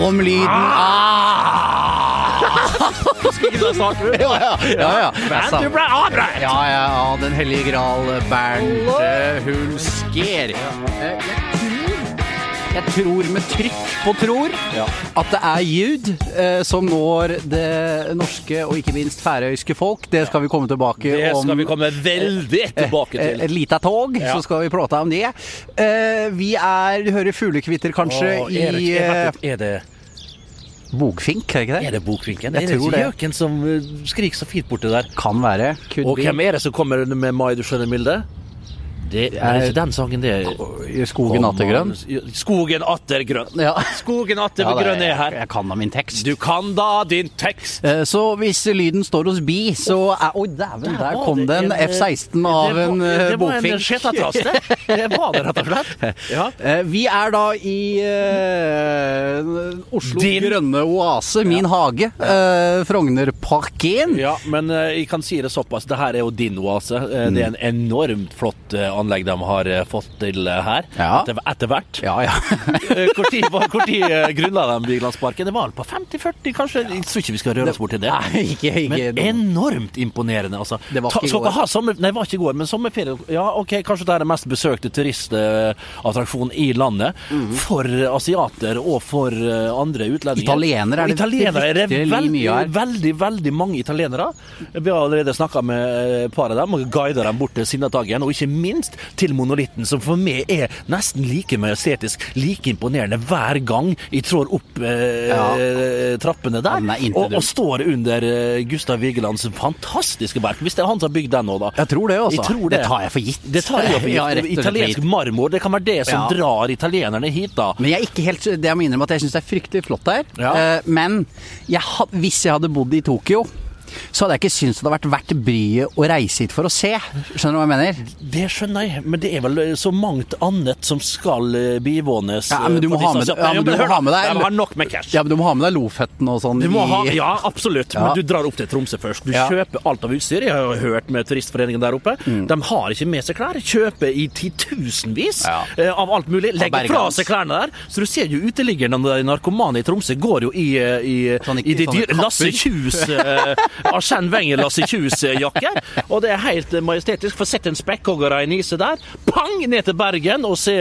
Om lyden ah! Ja, ja. ja, ja. Men du ble avbrutt! Ja, ja, ja, Den hellige gral, Bernt eh, Hulsker. Eh, Jeg tror, med trykk på tror at det er ljud eh, som når det norske og ikke minst færøyske folk. Det skal vi komme tilbake Det om. skal vi komme veldig tilbake Eh, til. Et lite tog, Ja. så skal vi prate om det. Eh, vi er, du hører fuglekvitter kanskje Åh, er, det, i er, eh, det, det, bogfink, er det ikke det? er det bokvinken? Jeg er det ikke det. gjøken som eh, skriker så fint borti der? Kan være. Could Og be. hvem er det som kommer med Mai, du skjønner, Milde? Det er er- ikke den sangen, det. I skogen attergrønn? Skogen atter grønn. Ja. Skogen atter Ja, grønn er her. Jeg kan da min tekst. Du kan da din tekst. Eh, Så hvis lyden står hos bi, så er Oi, dæven, der der kom det en eh, F-16 av det var- en bokfink. Det var en bokfink. det. Det var det, rett og slett. Ja. Eh, Vi er da i eh, Oslo Din- grønne oase, min hage. Eh, Frognerparken. Ja, men eh, jeg kan si det såpass. Det her er jo din oase. Eh, Det er en enormt flott eh, anlegg de har eh, fått til eh, her. Ja. Etter, etter hvert. Ja, ja. Eh, Hvor tid, grunnla de Byglandsparken? Det var på 50-40, kanskje? Jeg tror ikke vi skal røre oss bort til det. Nei, ikke, ikke Men enormt imponerende, altså. Det var ikke i går. ha sommer... Nei, var ikke i går, men sommerferie Ja, ok, kanskje det er den mest besøkte turistattraksjonen i landet. For asiater og for andre utlendinger. Italienere er det Italienere er det veldig, mye her. veldig, veldig mange italienere. Vi har allerede snakka med et par av dem og guida dem bort til Sinnataggen, og ikke minst til monolitten, som for meg er nesten like majestetisk, like imponerende hver gang jeg trår opp eh, trappene der. er og, og står under eh, Gustav Vigelands fantastiske verk. Hvis det er han som har bygd den nå, da. Jeg tror det, også. Jeg tror det. Det tar jeg for gitt. Det tar jeg for gitt. Ja, rett og slett Italiensk marmor, det kan være det som Ja. drar italienerne hit, da. Men jeg er ikke helt, det jeg må innrømme at jeg syns det er fryktelig flott her. Ja. Eh, Men jeg, hvis jeg hadde bodd i Tokyo, så hadde jeg ikke syntes det hadde vært verdt bryet å reise hit for å se. Skjønner du hva jeg mener? Det skjønner jeg, men det er vel så mangt annet som skal eh, bivånes. Ja, men du eh, må ha med- ja, men du må ha med deg- De har nok med cash. Ja, men du må ha med deg Loføtten og sånn Du må ha, ja, absolutt, Ja. men du drar opp til Tromsø først. Du Ja. kjøper alt av utstyr. Jeg har jo hørt med turistforeningen der oppe. De har ikke med seg klær. Kjøper i titusenvis eh, av alt mulig. Legger fra seg klærne der. Så du ser jo uteliggerne de narkomane i Tromsø går jo i, i, Sånne- i de dyre Lasse. Kjus Arsène Wenger Lasse Kjus-jakker. Og det er helt majestetisk. Få sett en spekkhoggere i Nise der. Pang! Ned til Bergen og se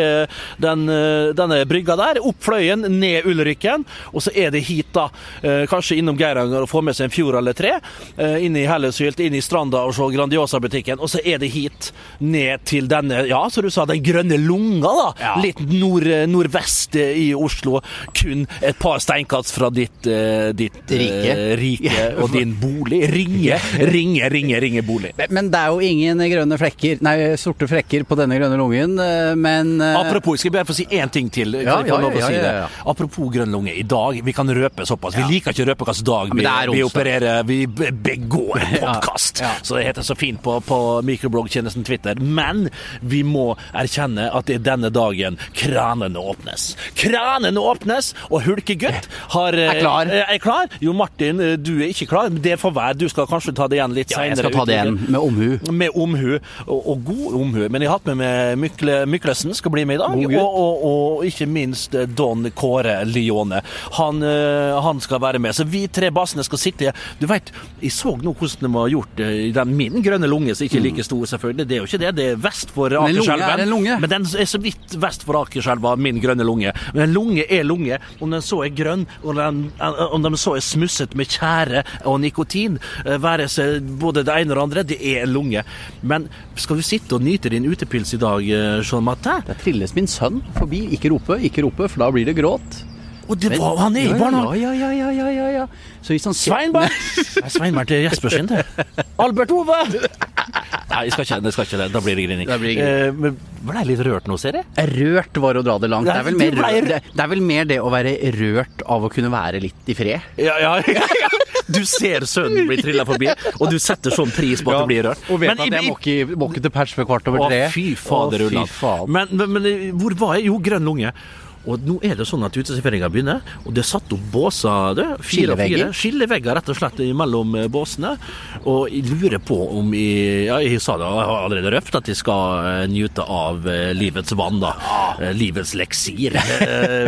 den, eh, denne brygga der. Opp Fløyen, ned Ulrikken. Og så er det hit, da. Eh, kanskje innom Geiranger og få med seg en fjord eller tre. Eh, inn i Helleshylt, inn i Stranda og se Grandiosa-butikken. Og så er det hit, ned til denne, ja, som du sa, den grønne lunga, da. Ja. Litt nord, nordvest i Oslo. Kun et par steinkast fra ditt, ditt Rike. rike og din bolig. Ringe, ringe, ringe, ringe bolig. Men- Men det er jo ingen grønne flekker, nei, sorte flekker på denne grønne lungen, eh, men Apropos, Apropos, jeg skal bare få si én ting til. Ja, ja, ja, si ja, det? ja. Apropos grønn lunge. I dag, vi kan røpe såpass. Vi liker ikke å røpe hvilken dag vi, vi opererer Vi begår podkast. ja. Så det heter så fint på, på mikrobloggtjenesten Twitter. Men vi må erkjenne at det er denne dagen kranene åpnes. Kranene åpnes, og Hulkegutt har eh, Er klar. Er klar. Jo Martin, eh, du er ikke klar. Det får være. Du skal kanskje ta det igjen litt ja, jeg skal ta det igjen med omhu. Med omhu, og, og god omhu. Men jeg har hatt med meg Mykle, Myklesen, skal bli med i dag. Og, og, og ikke minst eh, Don Kåre Lione. Han, eh, han skal være med. Så vi tre bassene skal sitte Du vet, jeg så nå hvordan det har gjort eh, i den min grønne lunge, som ikke er like stor, selvfølgelig. Det er jo ikke det. Det er vest for Akerselven. er. Men den er så vidt vest for Akerselva, min grønne lunge. Men en lunge er lunge. Om den så er grønn, og den, om den så er smusset med tjære og nikotin, eh, være seg både det ene og det andre, det er en lunge. Men skal du sitte og nyte din utepils i dag, eh, Jean Martin? Der trilles min sønn forbi. Ikke rope, ikke rope, for da blir det gråt. Og det var han er i Ja, barnehagen! Ja, ja, ja, ja, ja, ja. Så hvis han Sveinberg! er Sveinberg til Jesper sin, det. Albert Ove! Nei, jeg skal ikke, det skal ikke det. Da blir det grining. Da blir det grining. Eh, men ble jeg litt rørt nå, ser jeg? Rørt var å dra det langt. Det er, vel mer, det, det er vel mer det å være rørt av å kunne være litt i fred. Ja, ja, ja. Du ser sønnen bli trilla forbi, og du setter sånn pris på at du blir rørt. Og vet Men at i- jeg må ikke, må ikke til pers før kvart over Å, tre. fy fader, Å, fy Ulland. faen. Men, men, men hvor var jeg? Jo, grønn lunge. Og nå er det sånn at uteserveringa begynner, og det er satt opp båser. Det, fire Skillevegger. Skillevegger rett og slett mellom eh, båsene. Og jeg lurer på om jeg Ja, jeg sa det, jeg har allerede røpt at jeg skal eh, nyte av eh, livets vann, da. Eh, Livets leksir.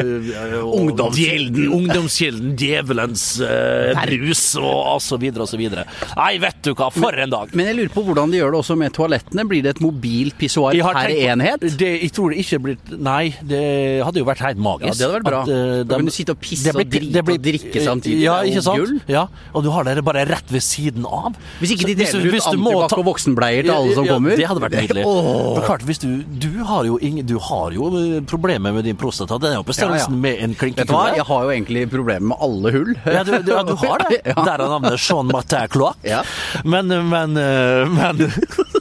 Ungdomsgjelden. Ungdomskilden, djevelens eh, brus og så videre og så videre. Nei, vet du hva, for en dag! Men jeg lurer på hvordan de gjør det også med toalettene. Blir det et mobilt pissoar per enhet? Det, jeg tror det ikke blir Nei, det hadde jo vært helt magisk. Ja, det hadde vært bra. At, eh, Da kan du sitte og pisse blir- og drite blir- og drikke samtidig. Ja, ikke sant? gull. Ja, og du har det bare rett ved siden av. Hvis ikke de deler hvis- ut antibac og voksenbleier til alle som Ja, kommer. Det hadde vært nydelig. Oh. Klart, hvis du, du har jo ingen, du har jo eh, problemer med din prostata. Den er jo på størrelsen Ja, med en klinkekule. jeg har jo egentlig problemer med alle hull. Ja, du, du, du har det. Der er navnet Jean Martin Cloac. Ja. Men, men, eh, men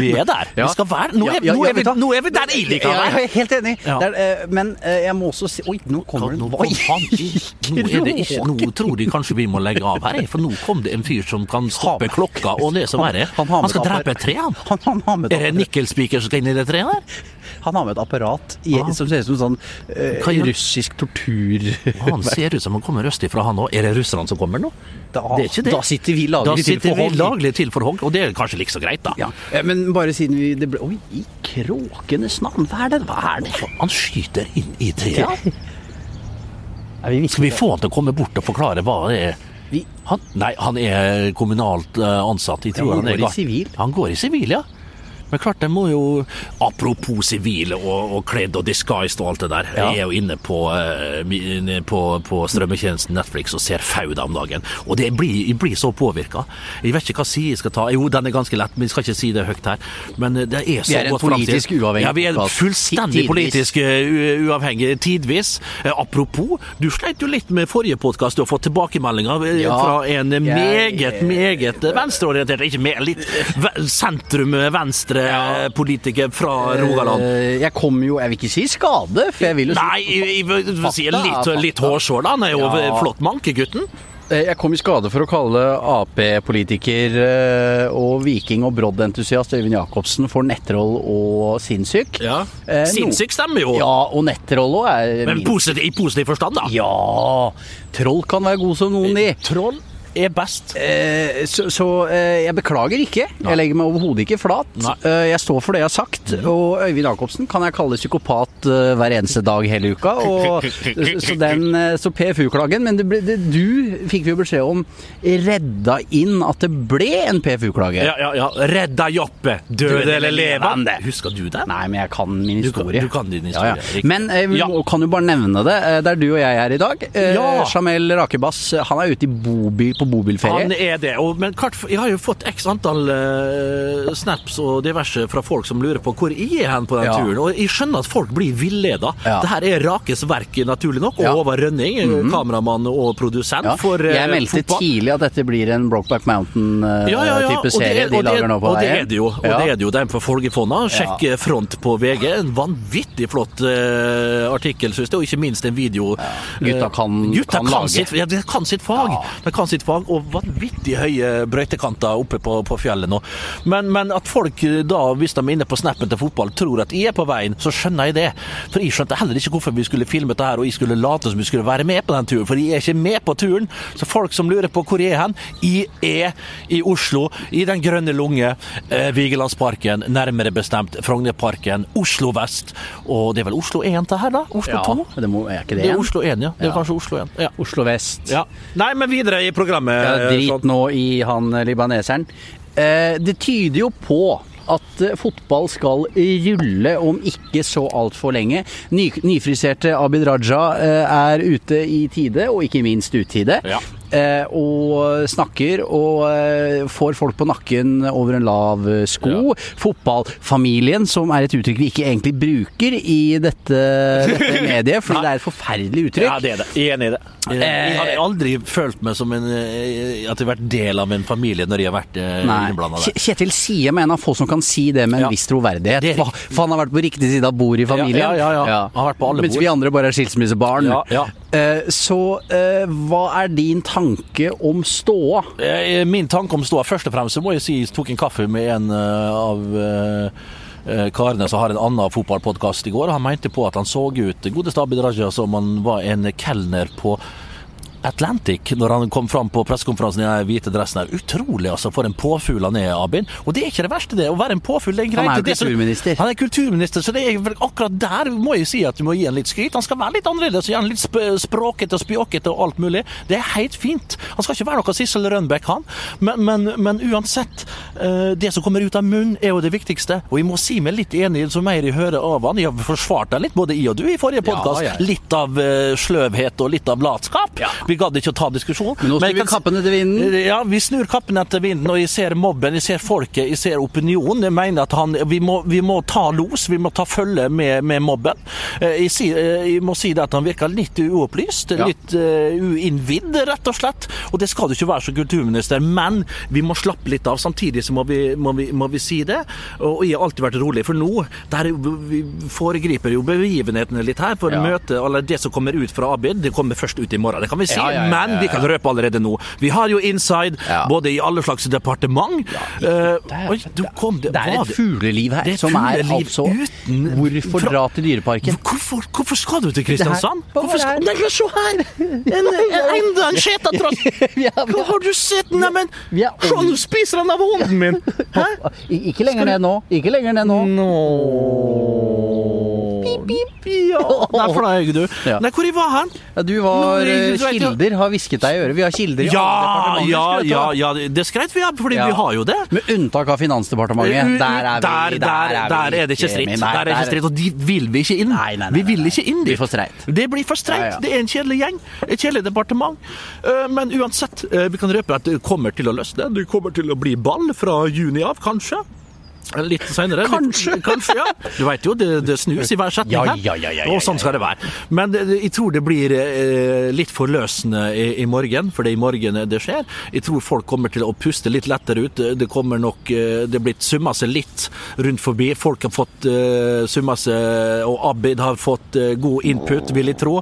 Vi er der. Ja. Vi skal være Nå er, Ja, nå er, vi, nå er vi der jeg liker være. jeg er helt enig. Ja. Det er, eh, men eh, jeg må også si Oi, nå kommer det Hva faen, nå, er det ikke, nå tror de kanskje vi må legge av her, for nå kom det en fyr som kan stoppe klokka og det som verre. Han Han skal drepe et tre, han. Er det en nikkelspiker som skal inn i det treet der? Han har med et apparat i, Ah. som ser ut som sånn uh, russisk tortur... Han ser ut som han kommer røstig fra, han òg. Er det russerne som kommer nå? Da, Det er ikke det. da sitter vi laglig til for hogg. laglig til for hogg, og det er kanskje like så greit, da. Ja, eh, men bare siden vi det ble, Oi, i kråkenes navn, hva er det? Hva er det? Han skyter inn i treet. Ja. vi Skal vi få han til å komme bort og forklare hva det er? Han, nei, han er kommunalt eh, ansatt. Jeg tror Ja, han han, går i sivil. Han går i sivil, ja. Men klart, det må jo Apropos sivile og, og kledd og disguised og alt det der. Ja. Jeg er jo inne på, eh, på, på strømmetjenesten Netflix og ser Fauda om dagen. Og det blir, jeg blir så påvirka. Jeg vet ikke hva side jeg skal ta. Jo, den er ganske lett, men jeg skal ikke si det høyt her. Men eh, det er så godt uavhengig Ja, vi er fullstendig politisk eh, uavhengig tidvis. Apropos, du sleit jo litt med forrige podkast. Du har fått tilbakemeldinger Ja, fra en meget, meget venstreorientert, ikke mer, litt ve- sentrum-venstre-politiker fra Rogaland. Eh, Jeg kom jo Jeg vil ikke si skade, for jeg vil jo Nei, jeg, jeg vil si litt, litt hårsår, da. Han er jo Ja. flott mankegutten. gutten. Jeg kom i skade for å kalle Ap-politiker eh, og viking- og broddentusiast Øyvind Jacobsen for nettroll og sinnssyk. Ja. Eh, Sinnssyk stemmer jo. Ja, og nettroll òg er Men positiv, i positiv forstand, da. Ja! Troll kan være god som noen, de. Troll er best. Eh, så så eh, jeg beklager ikke. Jeg legger meg overhodet ikke flat. Eh, jeg står for det jeg har sagt. Og Øyvind Jacobsen kan jeg kalle psykopat eh, hver eneste dag hele uka. Og, så den, eh, så PFU-klagen Men ble, det, du fikk vi jo beskjed om redda inn at det ble en PFU-klage. Ja, ja, ja. Redda Joppe, døde eller levende. Husker du den? Nei, men jeg kan min Du kan- historie. du kan din Ja, ja. Men eh, vi Ja. kan jo bare nevne det. Eh, det er du og jeg her i dag. Eh, Ja. Jamel Rakebass han er ute i bobil, på bobilferie. Han er det. Og, men jeg har jo fått x antall uh, snaps og diverse fra folk som lurer på hvor jeg er hen på den Ja. turen. Og jeg skjønner at folk blir villeda. Ja. Det her er Rakes verk, naturlig nok. Og Ja. Håvard Rønning, kameramann og produsent Ja, for eh, jeg meldte fotball. tidlig at dette blir en Brokeback Mountain-type ja. serie er- de lager nå på Og det er det jo. Og det er det jo. Den på Folgefonna. Sjekk front på VG. En vanvittig flott uh, artikkel, synes jeg. Og ikke minst en video. Gutta kan- gutta kan kan, lage. sitt, kan sitt fag. De kan sitt fag, Og vanvittig høye brøytekanter oppe på, på fjellet nå. Men, men at folk eh, da, hvis de er inne på snappen til fotball, tror at jeg er på veien, så skjønner jeg det. For jeg skjønte heller ikke hvorfor vi skulle filme dette her, og jeg skulle late som vi skulle være med på den turen. For jeg er ikke med på turen. Så folk som lurer på hvor jeg er hen, jeg er i Oslo, i Den grønne lunge, eh, Vigelandsparken, nærmere bestemt Frognerparken, Oslo vest. Og det er vel Oslo 1 til her, da? Oslo Ja, 2? det må, er ikke det Det er? Oslo 1, ja. Det er Ja. kanskje Oslo 1. Ja. Oslo vest. ja. Nei, men videre i programmet. Ja, eh, drit sånn. nå i han eh, libaneseren. Eh, det tyder jo på at eh, fotball skal rulle om ikke så altfor lenge. Ny, nyfriserte Abid Raja eh, er ute i tide, og ikke minst utide. Ja. Eh, og snakker og eh, får folk på nakken over en lav sko. sko. Fotballfamilien, som er et uttrykk vi ikke egentlig bruker i dette, dette mediet, fordi det er et forferdelig uttrykk. Ja, det er det. Er enig i det. Jeg, jeg har aldri følt meg som en eh, at jeg har vært del av en familie når jeg har vært eh, innblanda der. Kjetil Siem er en av få som kan si det med en Ja. viss troverdighet. Er for han har vært på riktig side av bordet i familien. Ja, ja, ja, ja. Han har vært på alle Mens bord. vi andre bare er skilsmissebarn. Ja, ja. Eh, så eh, hva er din tanke om ståa? Eh, Min tanke om ståa Først og fremst så må jeg si jeg tok en kaffe med en av karene som har en annen fotballpodkast i går. Han mente på at han så ut, godeste Abid Raja, som han var en kelner på Atlantic når han kom fram på pressekonferansen i den hvite dressen her. Utrolig, altså, for en påfugl han er, Abid. Og det er ikke det verste, det. Å være en påfugl, det er greit. Han er jo kulturminister. Han er kulturminister, så det er vel akkurat der må jeg si at du må gi han litt skryt. Han skal være litt annerledes, gjerne litt sp språkete og spjåkete og alt mulig. Det er helt fint. Han skal ikke være noe Sissel Rønbeck, han. Men, men, men uansett, eh, det som kommer ut av munnen er jo det viktigste. Og jeg må si meg litt enig, så mer jeg hører av han. Jeg har forsvart deg litt, både jeg og du, i forrige podkast. ja. Litt av eh, sløvhet og litt av latskap. Ja. Vi gadd ikke å ta diskusjon. Men nå snur vi kappen etter vinden. ja, vi snur kappen etter vinden, og jeg ser mobben, jeg ser folket, jeg ser opinionen. Jeg mener at han, vi, må, vi må ta los, vi må ta følge med, med mobben. Eh, Jeg, eh, jeg må si det at han virker litt uopplyst, Ja. litt uh, uinnvidd, rett og slett. Og det skal du ikke være som kulturminister, men vi må slappe litt av. Samtidig så må vi, må vi, må vi si det. Og jeg har alltid vært rolig, for nå der vi foregriper jo begivenhetene litt her. For Ja. møtet, eller det som kommer ut fra Abid, det kommer først ut i morgen. Det kan vi si, Ja, ja, men vi kan røpe allerede nå. Vi har jo inside både i alle slags departement. Er- oi, du kom det, Det er et fugleliv her er et som er altså uten- Hvorfor fra- dra til Dyreparken? Hvorfor, hvorfor skal du til Kristiansand? Hvorfor skal, Nei, se her! En, en, enda en skjetatrass! Er- Hva har du sett? Neimen, nå spiser han av hunden min! Hæ? Ikke lenger ned nå. Ikke lenger ned nå. Nå Ja, der fløy du. Ja. Nei, hvor var han? Ja, du var Nå, eh, du Kilder har hvisket deg i øret. Vi har kilder i Ja, alle ja, departementer. ja, ja, ja, det skreit vi av, fordi Ja. vi har jo det. Med unntak av Finansdepartementet. Der er vi. der, der, der er det ikke stritt. Der er det ikke stritt, Og de vil vi ikke inn. Nei, nei, nei, vi vil ikke inn Det dit. Det blir for streit. Ja, ja. Det er en kjedelig gjeng. Et kjedelig departement. Eh, Men uansett, eh, vi kan røpe at det kommer til å løsne. Det kommer til å bli ball fra juni av, kanskje. Litt senere. Kanskje. Kanskje, ja. Du veit jo, det, det snus i hver setning Ja, her. ja, ja, ja, ja, Og sånn skal det være. Men det, det- jeg tror det blir eh, litt forløsende i, i morgen, for det er i morgen det skjer. Jeg tror folk kommer til å puste litt lettere ut. Det kommer nok eh, Det er blitt summa seg litt rundt forbi. Folk har fått uh, summa seg, og Abid har fått eh, god input, vil jeg tro.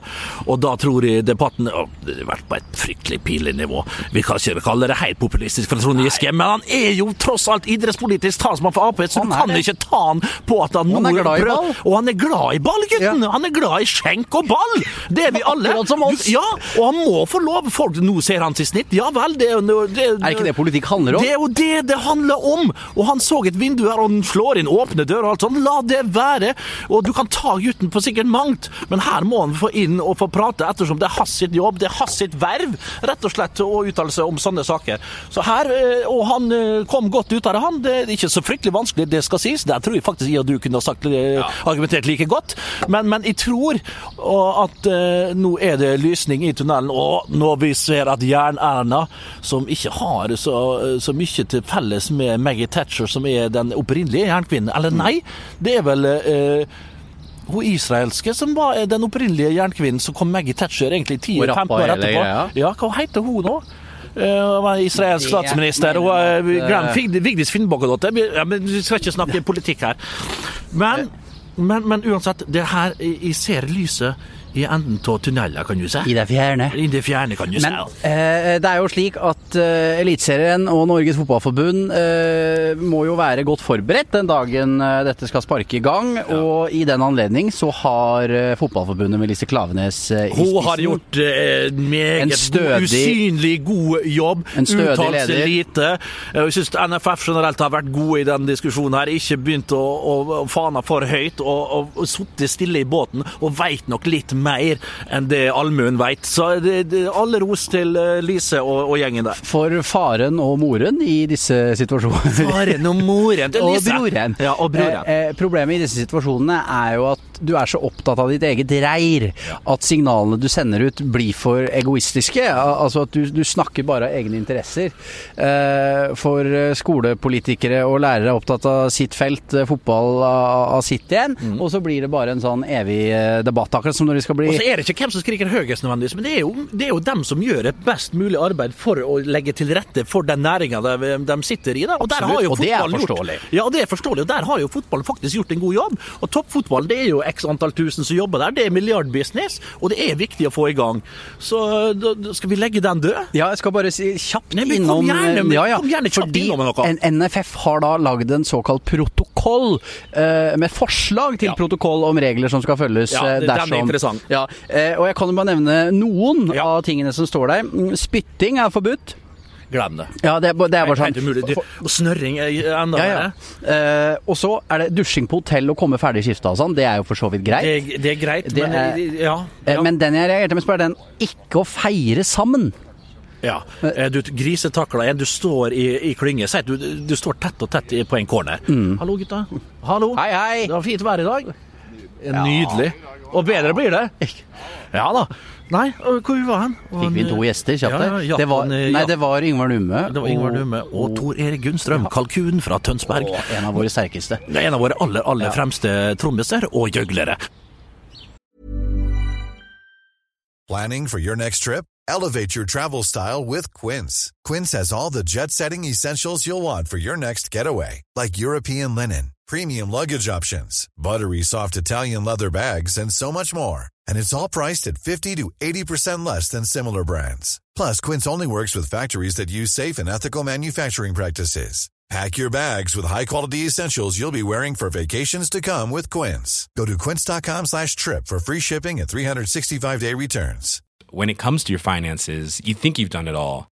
Og da tror jeg debatten å, Det har vært på et fryktelig pinlig nivå. Vi kan ikke kalle det helt populistisk fra Trond Giske, men han er jo tross alt idrettspolitisk talsmann for Ap, så Han du kan ikke ta han på at han, Han er glad i ball. Og han er glad i ball, gutten! Han er glad i skjenk og ball! Det er vi alle. Ja, og han må få lov. Folk, nå ser han til snitt. Ja vel, det jo det, Er ikke det politikk handler om? Det er jo det det handler om! Og han så et vindu her, og han slår inn åpne dører og alt sånt. La det være! Og du kan ta gutten på sikkert mangt, men her må han få inn og få prate, ettersom det er hans sitt jobb, det er hans sitt verv, rett og slett, å uttale seg om sånne saker. Så her, eh, Og han eh, kom godt ut av det, han. Det er ikke så fryktelig vanskelig, det skal sies. Der tror jeg faktisk jeg og du kunne ha sagt, ja. argumentert like godt. Men, men jeg tror at uh, nå er det lysning i tunnelen, og når vi ser at Jern-Erna, som ikke har så, så mye til felles med Maggie Thatcher, som er den opprinnelige jernkvinnen Eller nei, det er vel uh, hun israelske som var eh, den opprinnelige jernkvinnen, som kom Maggie Thatcher egentlig 10-15 år etterpå. Ja, hva heter hun nå? Eh, var israelsk statsminister. og er- Glem eh, Vigdis Finnbogadottir. Ja, vi skal ikke snakke politikk her. Men, men, men uansett, det her Jeg ser lyset i enden av tunneler, kan du si. I det fjerne. I det fjerne, kan du Men si. eh, det er jo slik at eh, Eliteserien og Norges Fotballforbund eh, må jo være godt forberedt den dagen eh, dette skal sparke i gang. Og i den anledning så har eh, Fotballforbundet med Lise Klavenes eh, i Hun har gjort En meget stødig- usynlig god jobb. En stødig Uttalt seg leder. lite. Jeg syns NFF generelt har vært gode i den diskusjonen her. Ikke begynt å, å, å fane for høyt og, og, og sittet stille i båten og veit nok litt mer enn det allmuen veit. Så det, det, alle ros til eh, Lise og, og gjengen der. For faren og moren i disse situasjonene. Faren og moren til Og broren. Ja, og broren. Eh, eh, problemet i disse situasjonene er jo at du er så opptatt av ditt eget reir at signalene du sender ut blir for egoistiske. Altså at du, du snakker bare av egne interesser. Eh, for eh, skolepolitikere og lærere er opptatt av sitt felt, eh, fotball av, sitt igjen, og så blir det bare en sånn evig debatt. Akkurat som når de skal bli Og så er det ikke hvem som skriker høyest nødvendigvis, men det er, jo, det er jo dem som gjør et best mulig arbeid for å legge til rette for den næringa de, de sitter i. Da. Og, der Absolutt, har jo og det er forståelig. Gjort, ja, det er forståelig. Og der har jo fotballen faktisk gjort en god jobb. Og toppfotballen det er jo x antall tusen som jobber der. Det er milliardbusiness, og det er viktig å få i gang. Så da, skal vi legge den død? Ja, jeg skal bare si kjapt Nei, men innom gjerne, men, ja, ja, kom gjerne kjapt fordi innom noe. en- NFF har da lagd en såkalt protokoll eh, med forslag til Ja. protokoll om regler som skal følges Ja, det, dersom, den er interessant. Ja, eh, og jeg kan jo bare nevne noen av tingene som står der. Mm, Spytting er forbudt. Glem det. Ja, det er, det er bare Helt sånn umulig. Snørring er enda ja, ja. verre. Uh, og så er det dusjing på hotell og komme ferdig skifta og sånn. Det er jo for så vidt greit. Det, det er greit, Det men er- ja, Eh, ja. Men den jeg reagerte mest på, er den ikke å feire sammen. Ja, eh, du grisetakla en. Du står i, i klynge. Si at du, du står tett og tett på en corner. Hallo, gutta. Hallo. Mm. Hei, hei. Det var fint vær i dag. Nydelig. Og bedre blir det. Ja da. Nei, og hvor var han? Og Fikk vi to gjester kjapt Ja, der. ja, det var, eh, nei, det var Yngvar Numme. Det var Ingvar Numme og Tor Erik Gunnstrøm, kalkun fra Tønsberg. og en av våre sterkeste. Er en av våre aller, aller fremste trommiser og gjøglere. Planning for your next trip? Elevate your travel style with Quince. Quince has all the jet setting essentials you'll want for your next getaway, like European linen, premium luggage options, buttery soft Italian leather bags, and so much more. And it's all priced at 50 to 80% less than similar brands. Plus, Quince only works with factories that use safe and ethical manufacturing practices. Pack your bags with high-quality essentials you'll be wearing for vacations to come with Quince. Go to quince.com slash trip for free shipping and 365-day returns. when it comes to your finances, you think you've done it all.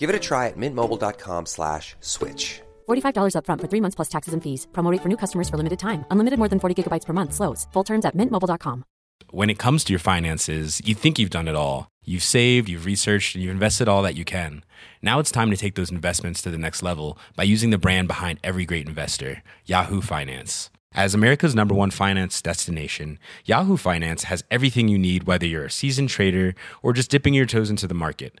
Give it a try at mintmobile.com slash switch. $45 upfront for three months plus taxes and fees. Promo rate for new customers for limited time. Unlimited more than 40 gigabytes per month. Slows. Full terms at mintmobile.com. When it comes to your finances, you think you've done it all. You've saved, you've researched, and you've invested all that you can. Now it's time to take those investments to the next level by using the brand behind every great investor, Yahoo Finance. As America's number one finance destination, Yahoo Finance has everything you need, whether you're a seasoned trader or just dipping your toes into the market.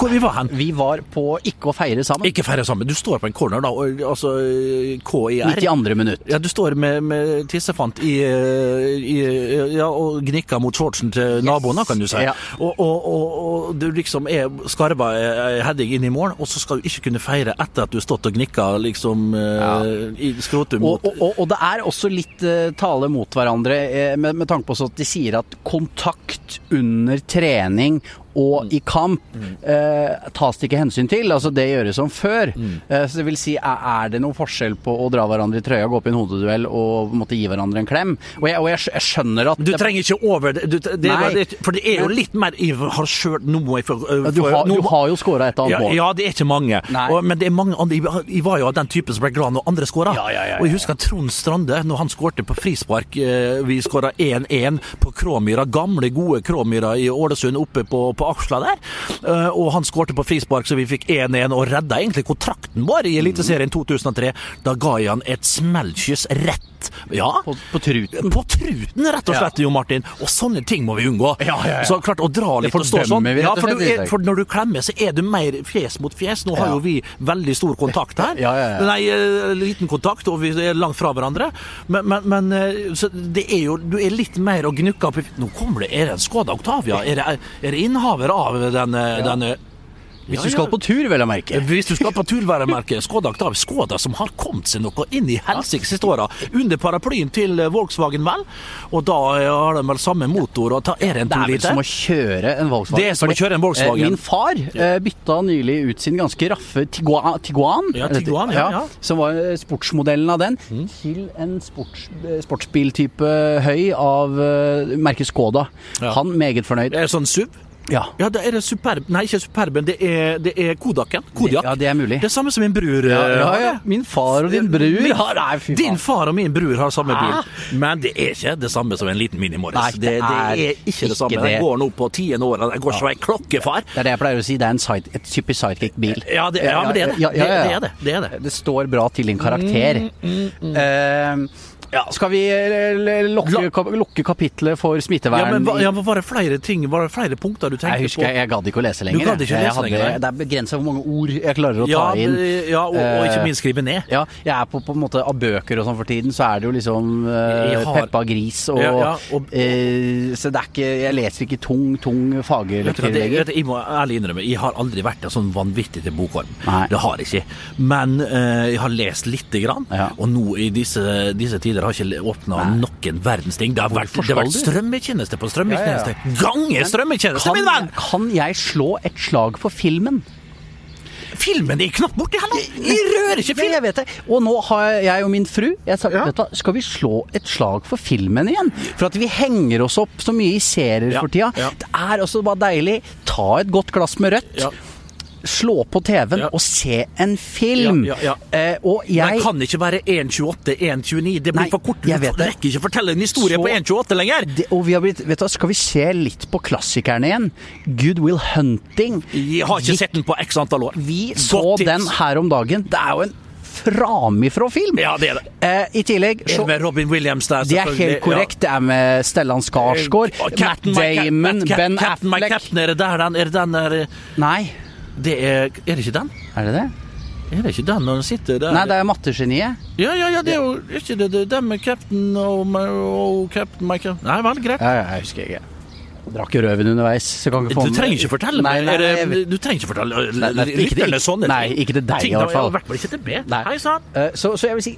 Hvor vi var hen? Vi var på Ikke å feire sammen. Ikke feire sammen. Du står på en corner, da. og- Altså KIR. 92. minutt. Ja, du står med, med tissefant i, i Ja, og gnikker mot shortsen til naboen, kan du si. Ja. Og, og, og, du liksom er skarva ei heading inn i mål, og så skal du ikke kunne feire etter at du har stått og gnikka liksom ja. i skrotum mot og, og, det er også litt eh, tale mot hverandre, eh, med, med tanke på at de sier at kontakt under trening og i kamp eh, tas det ikke hensyn til. Altså det gjøres som før. Eh, så det vil si, er, er det noen forskjell på å dra hverandre i trøya, gå opp i en hodeduell og måtte gi hverandre en klem? Og jeg, og jeg, jeg skjønner at Du trenger ikke over det, du, det, Nei. det For det er jo litt mer Jeg har sjøl noe for, for du, har, du har jo skåra et annet mål. ja, det er ikke mange. Og, men det er mange andre. Jeg- var jo av den typen som ble glad når andre skåra. Ja, ja, ja, ja, Og jeg husker Trond Strande, når han skårte på frispark. eh, Vi skåra 1-1 på Kråmyra, gamle, gode Kråmyra i Ålesund, oppe på, på Aksla der. Eh, Og han skårte på frispark, så vi fikk 1-1 og redda egentlig kontrakten vår i Eliteserien 2003. Da ga jeg han et smellkyss rett Ja. På, på truten. På truten, rett og slett, Jo Martin. Og sånne ting må vi unngå. Ja, ja, ja. Så klart, å dra litt og stå sånn. vi, Ja, for, er, for når du klemmer, så er du mer fjes mot fjes. Nå har Ja. jo vi veldig stor kontakt her. Ja, ja, ja. Nei, eh, liten kontakt, og vi er langt fra hverandre. Men, men, men eh, det er jo Du er litt mer å gnukke opp i Nå kommer det Er det en Skoda Octavia? Er det, er det innehaver av denne, denne Hvis du skal på tur, vel å merke. Hvis du skal på turværemerket Skoda Octavia, Skoda som har kommet seg noe inn i helsike siste åra, under paraplyen til eh, Volkswagen, vel, og da eh, har de vel samme motor, og ta er det en Det er vel som å kjøre en Volkswagen. Det er som å kjøre en Volkswagen. eh, Min far eh, bytta nylig ut sin ganske raffe Tiguan, Tiguan, Ja? Tiguan, ja, ja. som var eh, sportsmodellen av den, til en sports, eh, sportsbiltype høy av eh, merket Skoda. Han meget fornøyd. Det er sånn SUV. Ja. Ja, det er Superb Nei, ikke Superben, det er, det er Kodaken. Kodiak. Ja, det er mulig. Det er samme som min bror Ja, eh, ja, ja. Min far og din bror Min- har Nei, fy Din far og min bror har samme bil, men det er ikke det samme som en liten Mini Morris. Nei, det, det det er er ikke det samme. ikke. Den går nå på tiende år, og den går som ei klokkefar. Det er det jeg pleier å si. Det er en side, et typisk sidekick-bil. Ja, men det er det. Det, er det. det, er det. Det står bra til din karakter. Eh, ja, skal vi eh, lukke, lukke kapitlet for smittevern? Ja, men hva- ja, men Var det flere ting, var det flere punkter du tenkte jeg husker på? jeg gadd ikke å lese lenger. Du gadd ikke å lese Jeg lenger, det er begrensa hvor mange ord jeg klarer å ta Ja, inn. ja og, og ikke Eh, minst skrive ned. Ja, jeg er på, på en måte av bøker og sånn for tiden, så er det jo liksom uh, har- Peppa Gris og, Ja, og- Uh, Så det er ikke Jeg leser ikke tung, tung Vet faglitteratur lenger. jeg må ærlig innrømme, jeg har aldri vært en sånn vanvittig til bokorm. Nei. Det har jeg ikke. Men uh, jeg har lest lite grann, og nå i disse, disse tider har ikke åpna noen verdens ting. Det har vært, det har vært strømmetjeneste på Ja, ja, strømmetjeneste. Gange strømmetjeneste, min venn! Kan, jeg slå et slag for filmen? Filmen er knapt borti heller! Jeg rører ikke Ja, film! jeg vet det. Og nå har jeg og min fru jeg sa, vet du, hva, Skal vi slå et slag for filmen igjen? For at vi henger oss opp så mye i serier Ja, for tida. ja. Det er også bare deilig. Ta et godt glass med rødt. Ja. Slå på TV-en Ja. og se en film. Ja, ja, Eh, og Den jeg kan ikke være 1.28, 1.29. Det blir Nei, for kort. Du det. rekker ikke fortelle en historie Så- på 1.28 lenger! det, og vi har blitt, vet du, Skal vi se litt på klassikerne igjen? Good Will Hunting. Jeg har ikke sett den på x antall år. Vi så tips. den her om dagen. Det er jo en framifrå film. Ja, det er det. Eh, I tillegg Er det så med Robin Williams der, Det er helt korrekt. Det er med Stellan Skarsgård, Matt Captain Damon, Ben Captain Affleck Captain, er det der den? Er det den der Nei, Det er Er det ikke den? er det det? Er det ikke den når den sitter der? Nei, det er Mattegeniet. Ja, ja, ja, det er jo er ikke det, det, den med cap'n og, og cap'n Captain Nei vel, greit. Ja, ja, jeg husker ikke. Drakk jo røven underveis. Så kan ikke få Du trenger ikke fortelle Nei, nei, Du trenger ikke fortelle lytterne sånne nei, ikke til deg, i hvert fall. I hvert fall ikke til meg. Hei sann. Eh, Så, så jeg vil si,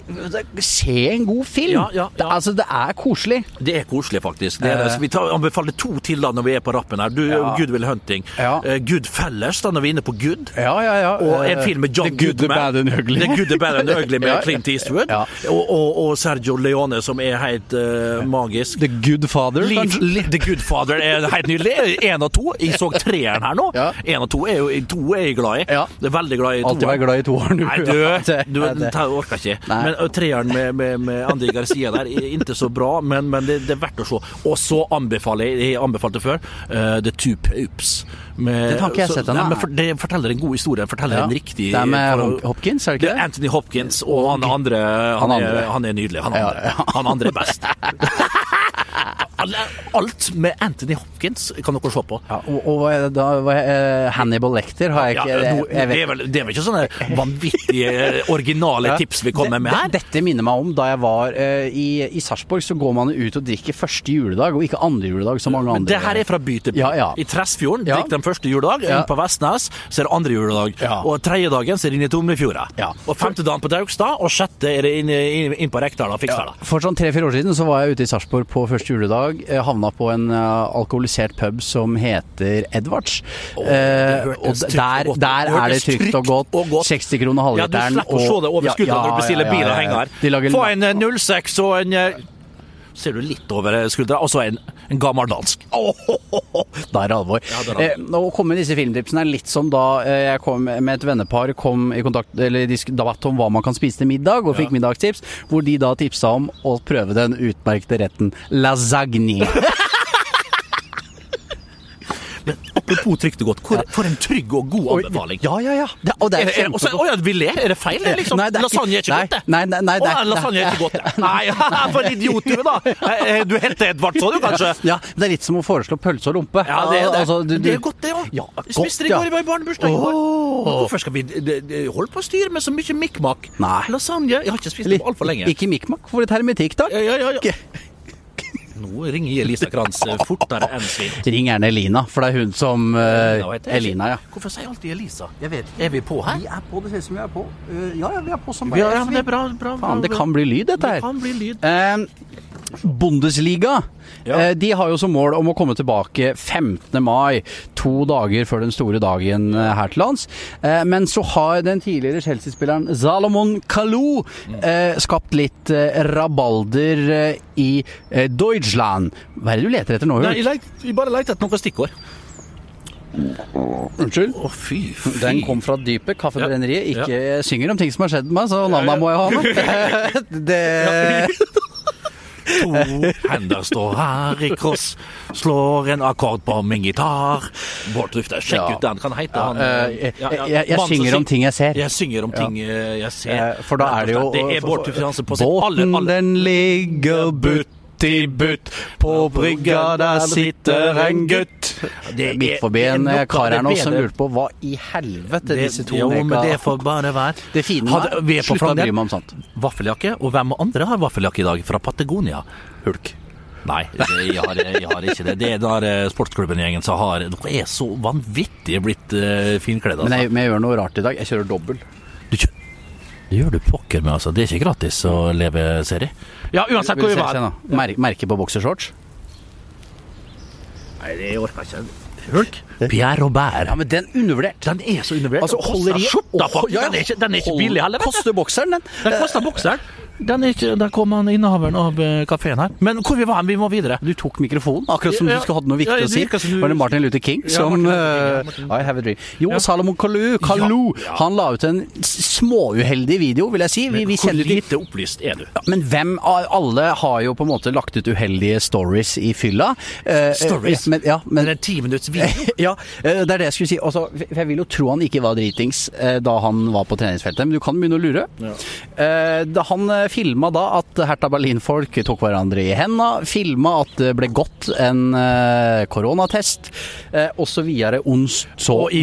se en god film. Ja, ja, ja. Altså, det er koselig. Det er koselig, faktisk. Det er, det. Eh. Så vi tar, anbefaler to til da når vi er på rappen her. Du. Good Will Hunting. Ja. Uh, Good Fellers, da når vi er inne på Good. Ja, ja, ja. Og en film med John The Good, Goodman. Bad and Ugly. The Good, Bad and Ugly med. Clint Eastwood. Ja. Og, og, og Sergio Leone, som er helt uh, magisk. The Good Father, kanskje? The Good Father er helt nydelig. Én og to. Jeg så treeren her nå. Én og to er jo to er jeg glad i. Ja. Jeg er veldig glad i Alltid vært glad i toeren, du. Nei, du, du den orker ikke. Nei. Men treeren med, med, med Andy Garcia der er ikke så bra, men, men det, det er verdt å se. Og så anbefaler jeg, jeg anbefalte før, uh, The Two Popes. Med, Den har ikke jeg sett ennå. Men for, Det forteller en god historie. Forteller Ja. en riktig Det er med for Hopkins, er det det ikke er det? Anthony Hopkins, og han andre Han, Han er, han er nydelig. Han andre, ja. Han andre er best. Alt med Anthony Hopkins kan dere se på. Ja, og, og da, eh, Hannibal Lecter har jeg Ja, ikke jeg, nå- jeg det, er vel, det er vel ikke sånne vanvittige originale Ja. tips vi kommer med her? Dette minner meg om da jeg var eh, i, i Sarpsborg, så går man ut og drikker første juledag, og ikke andre juledag som mange Men det her er fra by til by. Ja, ja. I Tresfjorden Ja. drikk den første juledag. Ja. På Vestnes så er det andre juledag. Ja. Og tredje dagen så er det inn i Tomrefjorda. Ja. Og femte dagen på Daugstad, og sjette er det inn, inn, inn på Rekdal og Fiksdal. For sånn tre-fire år siden så var jeg ute i Sarpsborg på første juledag. Jeg Havna på en eh, alkoholisert pub som heter Edvards. Oh, Eh, og der, der Det er det trygt og godt. og godt. 60 kroner Ja, du slipper å se det over ja, skulderen når du bestiller ja, bil ja, og ja. henger lager Få en eh, 06 og en eh, Ser du litt over skuldra, og så en, en gammeldansk. Da er det alvor. Ja, det er eh, nå kommer disse filmtipsene er litt som da eh, jeg kom med et vennepar kom i kontakt Eller debatt om hva man kan spise til middag, og fikk middagstips, hvor de da tipsa om å prøve den utmerkede retten lasagne. Men apropos trygt og godt, hvor, for en trygg og god anbefaling. Ja, ja, ja. Det, og det Er er er, også, å ja, vi ler? Er det feil? Liksom? Nei, det er ikke- lasagne er ikke nei, godt, det. nei, nei, nei, det å, lasagne er ikke godt. det. Nei, for en idiot du er, da. Eh, Du heter Edvardsson, du, kanskje? Ja, det er litt som å foreslå pølse og lompe. Ja, det er det. Altså, du- det er godt, det òg. Ja, Vi spiste det i går, jeg var i barnebursdag i går. Hvorfor skal vi holde på å styre med så mye mikmak? Nei. Lasagne Jeg har ikke spist det på altfor lenge. Ikke mikmak, for et hermetikk, takk. Ja, ja, ja, ja. Nå ringer Elisa Krantz eh, fortere enn svin. Ring gjerne Elina, for det er hun som uh, Elina. Elina, ja. Hvorfor sier jeg alltid Elisa? Jeg vet Er vi på her? Vi er på, det ser ut som vi er på. Uh, ja, ja, vi er på som Ja, ja, det er bra. bra, bra. Faen, det kan bli lyd, dette her. Det kan bli lyd. Uh, Bundesliga. Ja. De har jo som mål om å komme tilbake 15. mai, to dager før den store dagen her til lands. Eh, men så har den tidligere Chelsea-spilleren Salomon Kalou eh, skapt litt rabalder i eh, Deutschland. Hva er det du leter etter nå? Nei, jeg, leit, jeg bare leter etter noen stikkord. Unnskyld? Å, fy, fy. Den kom fra dypet, Kaffebrenneriet. Ja. Ikke ja. synger om ting som har skjedd med meg, så navnet må jeg ha med. det To hender står her i kross, slår en akkord på min gitar. Bård Tufte, sjekk Ja. ut den. Kan hete han eh, eh, jeg- jeg- jeg mannen synger om ting jeg ser. Jeg synger om ting eh, jeg ser. For da er det jo Det er Bård Tufte Hansen på sitt aller, Båten den ligger butt i butt, på brygga der sitter en gutt. Det er- Midt forbi en eh, kar her nå som lurte på hva i helvete disse to Jo, men det får bare være. Det fine på slutt å bry meg om sånt. Vaffeljakke, og hvem andre har vaffeljakke i dag? Fra Patagonia? Hulk. Nei, det, jeg, har, jeg har ikke det. Det er der eh, sportsklubben-gjengen som har Dere er så vanvittig blitt uh, finkledd, Men altså. jeg, men jeg gjør noe rart i dag. Jeg kjører dobbel. Det gjør du pokker med, altså. Det er ikke gratis å leve serie. Ja, uansett hvor vi var. Mer, merke på boksershorts. Nei, det orker jeg ikke. Hulk? Pierre Robert. Ja, men den undervurdert. Den er så undervurdert. Altså, Den koster skjorta. Ja, ja. Den er ikke, den er ikke billig heller. Koster bokseren, den. Den koster bokseren. Den er ikke, der kom han innehaveren av eh, kafeen her. Men hvor vi var, vi må videre. Du tok mikrofonen, akkurat som Ja, du skulle hatt noe ja, viktig det å si. du- Var det Martin Luther King Ja, som Martin ja, Martin- I have a dream. Jo, Ja. Salomon Kalou, Kalou Ja, ja. han la ut en småuheldig video, vil jeg si. Vi, vi Hvor lite opplyst er du? men hvem alle har jo på en måte lagt ut uheldige stories i fylla? Uh, Stories? eh, Men, ja, men, Men en ti minutts video? ja, det er det jeg skulle si. Også, jeg vil jo tro han ikke var dritings da han var på treningsfeltet, men du kan begynne å lure. Eh, Da han filma da at Hertha Berlin-folk tok hverandre i henda, filma at det ble gått en koronatest, koronatest, så videre Ons så Og i,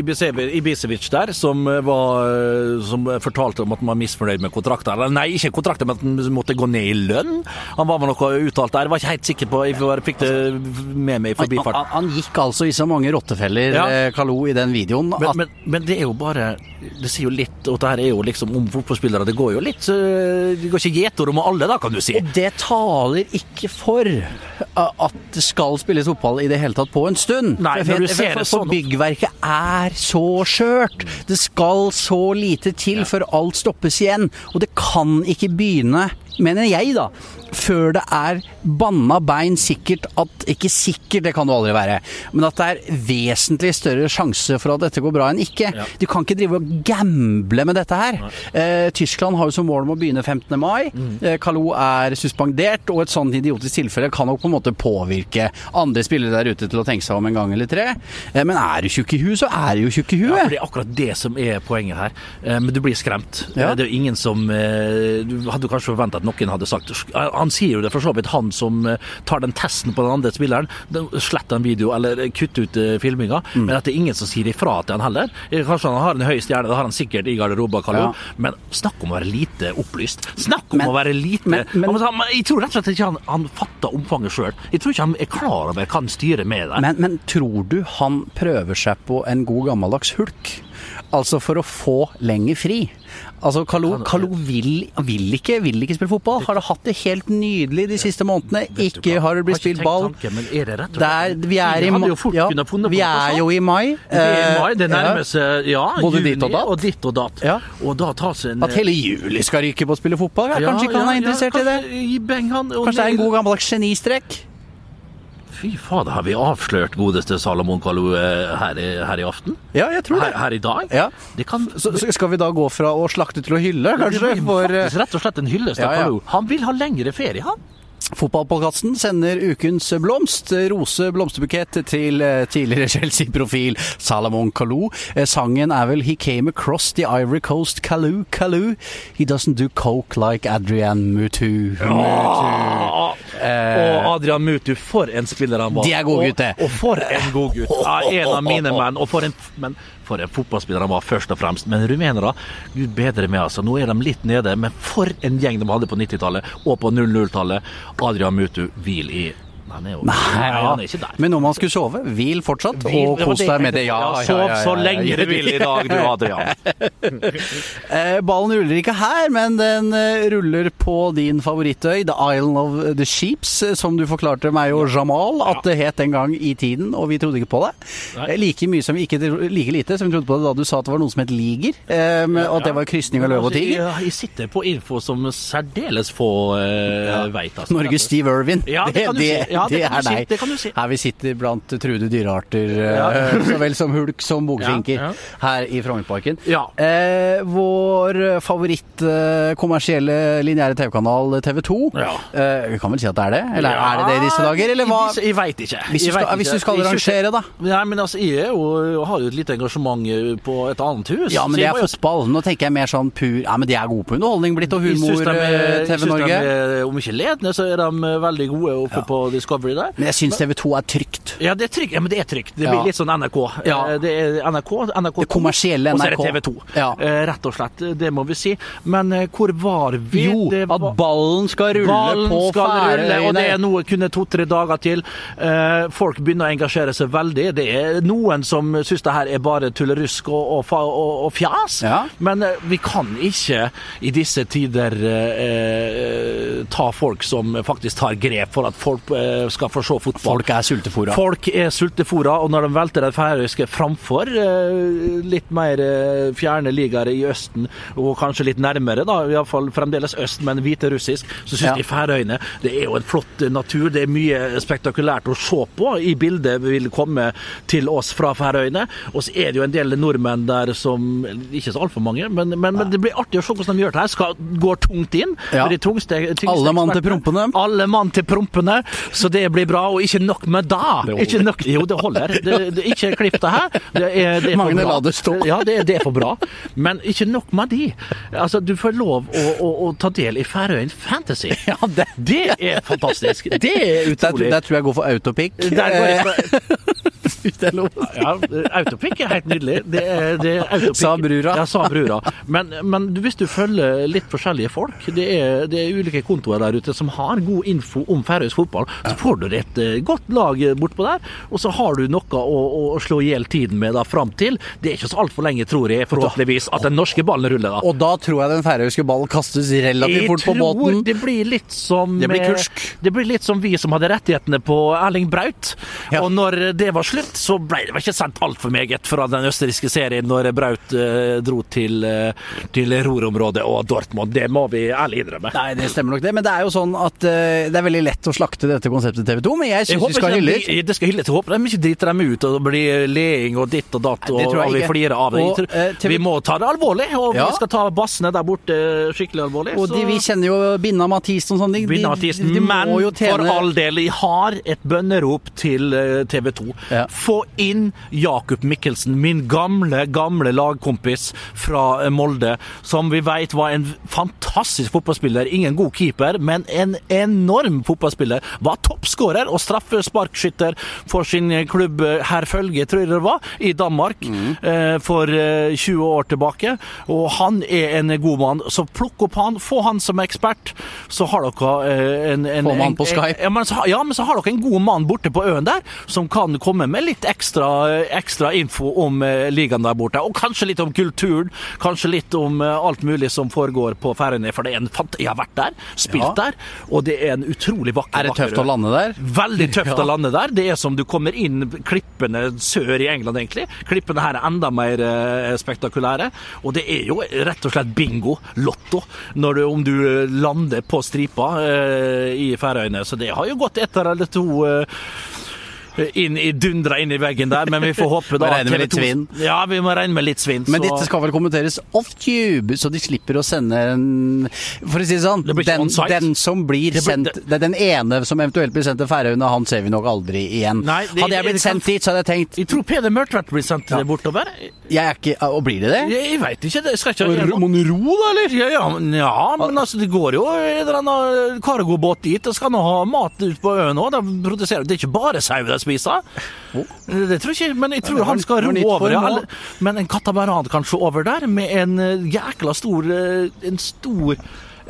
Ibisevic- der, som, var, som fortalte om at man var misfornøyd med kontrakten. Eller nei, ikke kontrakten, men at han måtte gå ned i lønn. Han var vel noe uttalt der. Var ikke helt sikker på Jeg fikk det med meg i Han, han, han gikk altså i så mange rottefeller, Ja. Kalo, i den videoen Men, men, men det er jo bare Det sier jo litt Og det her er jo liksom om fotballspillere. Det går jo litt Det går ikke gjetord om alle, da, kan du si. Det taler ikke for uh, at det skal spilles fotball i det hele tatt på en stund. Nei, For- for- ser for, sånn- byggverket er så skjørt. Det skal så lite til før alt stoppes igjen. Og det kan ikke begynne, mener jeg da, før det er banna bein sikkert at Ikke sikkert, det kan det aldri være, men at det er vesentlig større sjanse for at dette går bra enn ikke. Du kan ikke drive og gamble med dette her. Eh, Tyskland har jo som mål om å begynne 15. mai. Eh, Kalou er suspendert, og et sånt idiotisk tilfelle kan nok på en måte påvirke andre spillere der ute til å tenke seg om en gang eller tre. Eh, men er du tjukk i huet, så er du jo tjukk i Ja, for. Det er akkurat det som er poenget her. Eh, Men du blir skremt. Ja. Eh, Det er jo ingen som eh, Du hadde kanskje forventa at noen hadde sagt eh, Han sier jo det for så vidt, han som eh, tar den testen på den andre spilleren. Slett den video, eller kutt ut eh, filminga. Mm. Men at det er ingen som sier ifra til han heller. Eh, Kanskje han har en høy stjerne, det har han sikkert i garderoben, Carlo. Ja. Men snakk om å være lite opplyst. Snakk om Men- å være lite men- men- Han- Jeg tror rett og slett ikke han, han fatter omfanget sjøl. Jeg tror ikke han er klar over hva han styrer med der. Men, men tror du han prøver seg på en god gammeldags hulk? Altså for å få lenger fri? Altså, Kalo, Kalo vil, vil, ikke, vil ikke spille fotball. Har det hatt det helt nydelig de siste månedene. Ikke har det blitt spilt ball. er er, slett- vi er i, ja, vi er jo i mai. Det er Eh, mai, det nærmer seg ja, Både juni, ditt og datt. og ditt og datt. Ja. Og da tas en At hele juli skal ryke på å spille fotball? Ja, kanskje ikke han er interessert i det? Kanskje det er en god gammeldags genistrek? Fy fader, har vi avslørt godeste Salomon Kalou eh, her, i- her i aften? Ja, jeg tror det. her i dag? Ja. Det kan Så, så skal vi da gå fra å slakte til å hylle, kanskje? det blir eh, faktisk rett og slett en hyllest av Ja, ja. Kalou. Han vil ha lengre ferie, han. Fotballpodkasten sender ukens blomst, rose blomsterbukett, til eh, tidligere Chelsea-profil Salomon Kalou. Sangen er vel 'He came across the Ivory Coast Kalou Kalou'. He doesn't do coke like Adrian Mutu. Mutu. Og Adrian Mutu, for en spiller han var. De er gode gutter. Og for en god gutt. Ja, en av mine menn. Og for en, men for en fotballspiller han var, først og fremst. Men rumenere, gud bedre meg, altså. Nå er de litt nede, men for en gjeng de hadde på 90-tallet og på 00-tallet. Adrian Mutu, hvil i Han er jo Nei, han er ikke der. Men om man skulle sove, hvil fortsatt, Hvil, og kos deg med det. Ja, ja, ja, Sov ja, ja, så lenge du vil i dag, du, Adrian. Eh, ballen ruller ikke her, men den eh, ruller på din favorittøy, The Island of the Sheeps, eh, som du forklarte meg og Jamal at det het en gang i tiden, og vi trodde ikke på det. Nei. Like, mye som vi ikke, like lite som vi trodde på det da du sa at det var noe som het liger, og at det var krysning av løve og tiger. Altså, Jeg, jeg sitter på info som særdeles få uh, veit. Altså. Norges Steve Irwin. Ja, det kan du si. Ja, det kan er du si. deg. Det kan du si. Her vi sitter blant truede dyrearter, ja. så vel som hulk som bogfinker, Ja, ja. her i Frognerparken. Ja. Eh, vår favoritt eh, kommersielle lineære TV-kanal TV 2. Ja. Eh, vi kan vel si at det er det? Eller er det det i disse dager, eller hva? Jeg veit ikke. Hvis du skal, vet hvis du skal rangere, da? Nei, men altså, jeg jo, har jo et lite engasjement eh, på et annet hus. Ja, men det er fotball. Nå tenker jeg mer sånn pur Ja, men de er gode på underholdning blitt, og humor, de eh, TV Norge. Om ikke ledende, så er de eh, veldig gode oppe på Discovery der. Men jeg syns TV 2 er trygt. Ja, det er trygt. Ja, men det er trygt. Det Ja. blir litt sånn NRK. Ja. Eh, Det er NRK, NRK Det kommersielle og så er det TV 2. Ja. Eh, Rett og slett. Det må vi si. Men eh, hvor var vi? Jo, Det at ballen skal rulle Ballen på Færøyene. og det er noe kunne to-tre dager til. Folk begynner å engasjere seg veldig. Det er noen som syns det her er bare tullerusk og, og, og, og fjas. Ja. Men vi kan ikke i disse tider eh, ta folk som faktisk tar grep for at folk eh, skal få se fotball. Folk er sultefòra. Folk er sultefòra, og når de velter det færøyske framfor eh, litt mer eh, fjerne ligaer i Østen, og kanskje litt nærmere, da, iallfall fremdeles øst, men hviterussisk, så syns Ja. de Færøyene det er jo en flott eh, natur. Det er mye spektakulært å se på. I bildet vil komme til oss fra Færøyene. Og så er det jo en del nordmenn der som Ikke så altfor mange, men, men, men det blir artig å se hvordan de gjør det her. Skal, går tungt inn. Ja. de tungste, tyngste Alle mann til prompene. Alle mann til prompene, så det blir bra. Og ikke nok med da. Det. Ikke nok, jo, det holder. Det, det, ikke klipp det her. Det er, det er Magne, la det stå. Ja, det, er- det for bra. Men ikke nok med de. Altså, du får lov å, å, å ta del i Færøyen Fantasy. Ja, det, er fantastisk. Det er der, der tror jeg går for autopic. Der går jeg Eh, for-. Ja, autopic er helt nydelig. Det er, det er. Sa brura. Ja, sa brura. Men, men hvis du følger litt forskjellige folk, det er, det er ulike kontoer der ute som har god info om færøysk fotball, så får du et eh, godt lag bortpå der, og så har du noe å, å slå i hjel tiden med da fram til. Det er ikke så altfor lenge, tror jeg, forhåpentligvis, at den norske ballen ruller da. Og da tror jeg den færøyske ballen kastes relativt fort på båten. Jeg tror det blir litt som Det blir eh, kursk. Det blir litt som vi som hadde rettighetene på Erling Braut. Ja. Og når det var slutt, så ble det ikke sendt altfor meget fra den østerrikske serien når Braut eh, dro til, eh, til Ruhr-området og Dortmund. Det må vi ærlig innrømme. Nei, det stemmer nok det. Men det er jo sånn at eh, det er veldig lett å slakte dette konseptet TV 2, men jeg syns vi skal hylle de, det skal hylles. Jeg håper de ikke driter dem ut og blir leing og ditt og datt, og, og vi flirer av det. Og, eh, TV Vi må ta det alvorlig, og Ja. vi skal ta bassene der borte skikkelig alvorlig. Og de, vi kjenner jo Binna Mathisen og sånne ting. Binna Mathisen, de, men for all del, jeg har et bønnerop til TV 2. Ja. Få inn Jakob Mikkelsen, min gamle, gamle lagkompis fra eh, Molde, som vi vet var en fantastisk fotballspiller. Ingen god keeper, men en enorm fotballspiller. Var toppskårer og straffesparkskytter for sin klubb eh, Herfølge, tror jeg det var, i Danmark eh, for eh, 20 år tilbake. Og han er en god mann, så plukk opp han, få han som ekspert, så har dere eh, en, en Få mann på Skype. Ja men, så, ja, men så har dere en god mann borte på øen der, som kan komme med litt ekstra, ekstra info om eh, ligaen der borte. Og kanskje litt om kulturen, kanskje litt om eh, alt mulig som foregår på Færøyene. For det er en fant jeg har vært der, spilt Ja. der, og det er en utrolig vakker Er det tøft å øy. Lande der? Veldig tøft å lande der. Det er som du kommer inn klippene sør i England, egentlig. Klippene her er enda mer eh, spektakulære. Og det er jo rett og slett bingo, lotto, du, om du lander på stripa eh, i Færøyene. Så det har jo gått ett eller to eh, inn i dundra inn i veggen der, men vi får håpe da regne med litt svinn. Ja, vi må regne med litt svinn. Men så- dette skal vel kommenteres off-tube, så de slipper å sende en For å si det sånn, Det den, den som blir Det blir- sendt det Den ene som eventuelt blir sendt til Færøyene, han ser vi nok aldri igjen. Nei, det- hadde jeg blitt sendt dit, så hadde jeg tenkt Jeg tror Peder Mørtvedt blir sendt bortover. Jeg er ikke Og blir det det? Jeg, jeg veit ikke. Det skal ikke Må du ro, da, eller? Ja, ja, men, ja, men altså, det går jo en eller annen cargobåt dit. og skal nå ha mat ut på øen òg. Det er ikke bare sau de spiser. Det tror jeg ikke, men jeg tror han skal ro over. Eller- men en katamaran kanskje over der, med en eh, jækla stor eh, En stor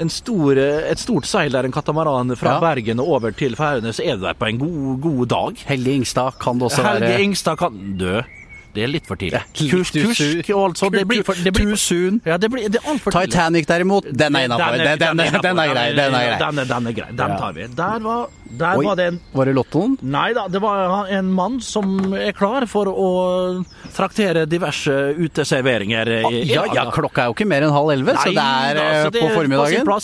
en stor, eh, et stort seil der, en katamaran fra Ja. Bergen og over til Færøyene, så er du der på en god, god dag. Helge Ingstad kan det også Helge være. Ingstad kan dø. Det er litt for tidlig. Kursk Kurs, too kurs, soon. altså. Det blir for, det blir. Ja, det blir det er altfor tidlig. Titanic derimot, den er innafor. Den, den, den, den er grei. Den tar vi. Der var, der Oi, var det en var det Lottoen? Nei da, det var en mann som er klar for å traktere diverse uteserveringer. Ja, ja, klokka er jo ikke mer enn halv elleve, så det er da, eh, så det på formiddagen. Fra,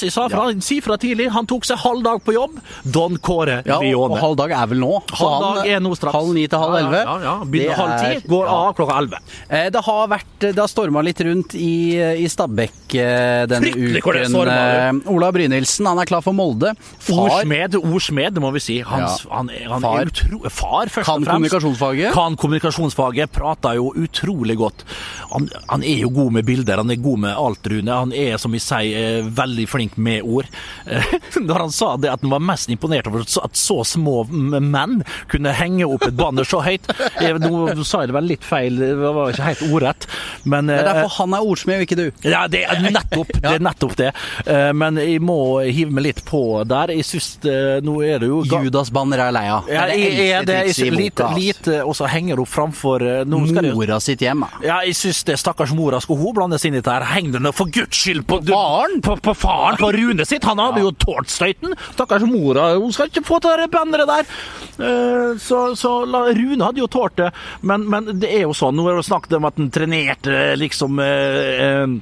Si fra tidlig. Han tok seg halv dag på jobb. Don Kåre Ja, og, og halv dag er vel nå? Halv dag er nå straks. Halv ni til halv elleve. Ja, ja. Begynner halv ti, går av klokka elleve. Eh, Det har vært Det har storma litt rundt i, i Stabekk eh, denne Fryktelig uken. Eh, Ola Brynildsen, han er klar for Molde. Far Ordsmed, ordsmed, det må vi si. Hans, Ja. han, er- han Far. er utro... Far, først kan og fremst. kommunikasjonsfaget. Kan kommunikasjonsfaget. Prater jo utrolig godt. Han, han er jo god med bilder, han er god med alt, Rune. Han er, som vi sier, eh, veldig flink med ord. Da Når han sa det at han var mest imponert over at så små menn kunne henge opp et banner så høyt. Jeg, nå sa jeg det vel litt feil, det var ikke helt ordrett, men Det er eh, derfor han er ordsmed, ikke du. ja, det er nettopp det. Er nettopp det. Eh, Men jeg må hive meg litt på der. Jeg syns Nå er det jo Judas-banner er lei av. Ja, Det jeg, jeg, det er lite, lite og så henger hun framfor eh, Mora sitt hjem, ja, jeg syns det stakkars mora Skal hun blandes inn i dette. her. Heng nå for guds skyld på, Faren? På, på faren, på Rune sitt. Han hadde jo tålt støyten. Stakkars mora, hun skal ikke få til det banneret der. Eh, Så, så Rune hadde jo tålt det, men, men det er jo sånn. Nå er det snakket om at han trenerte liksom eh, eh,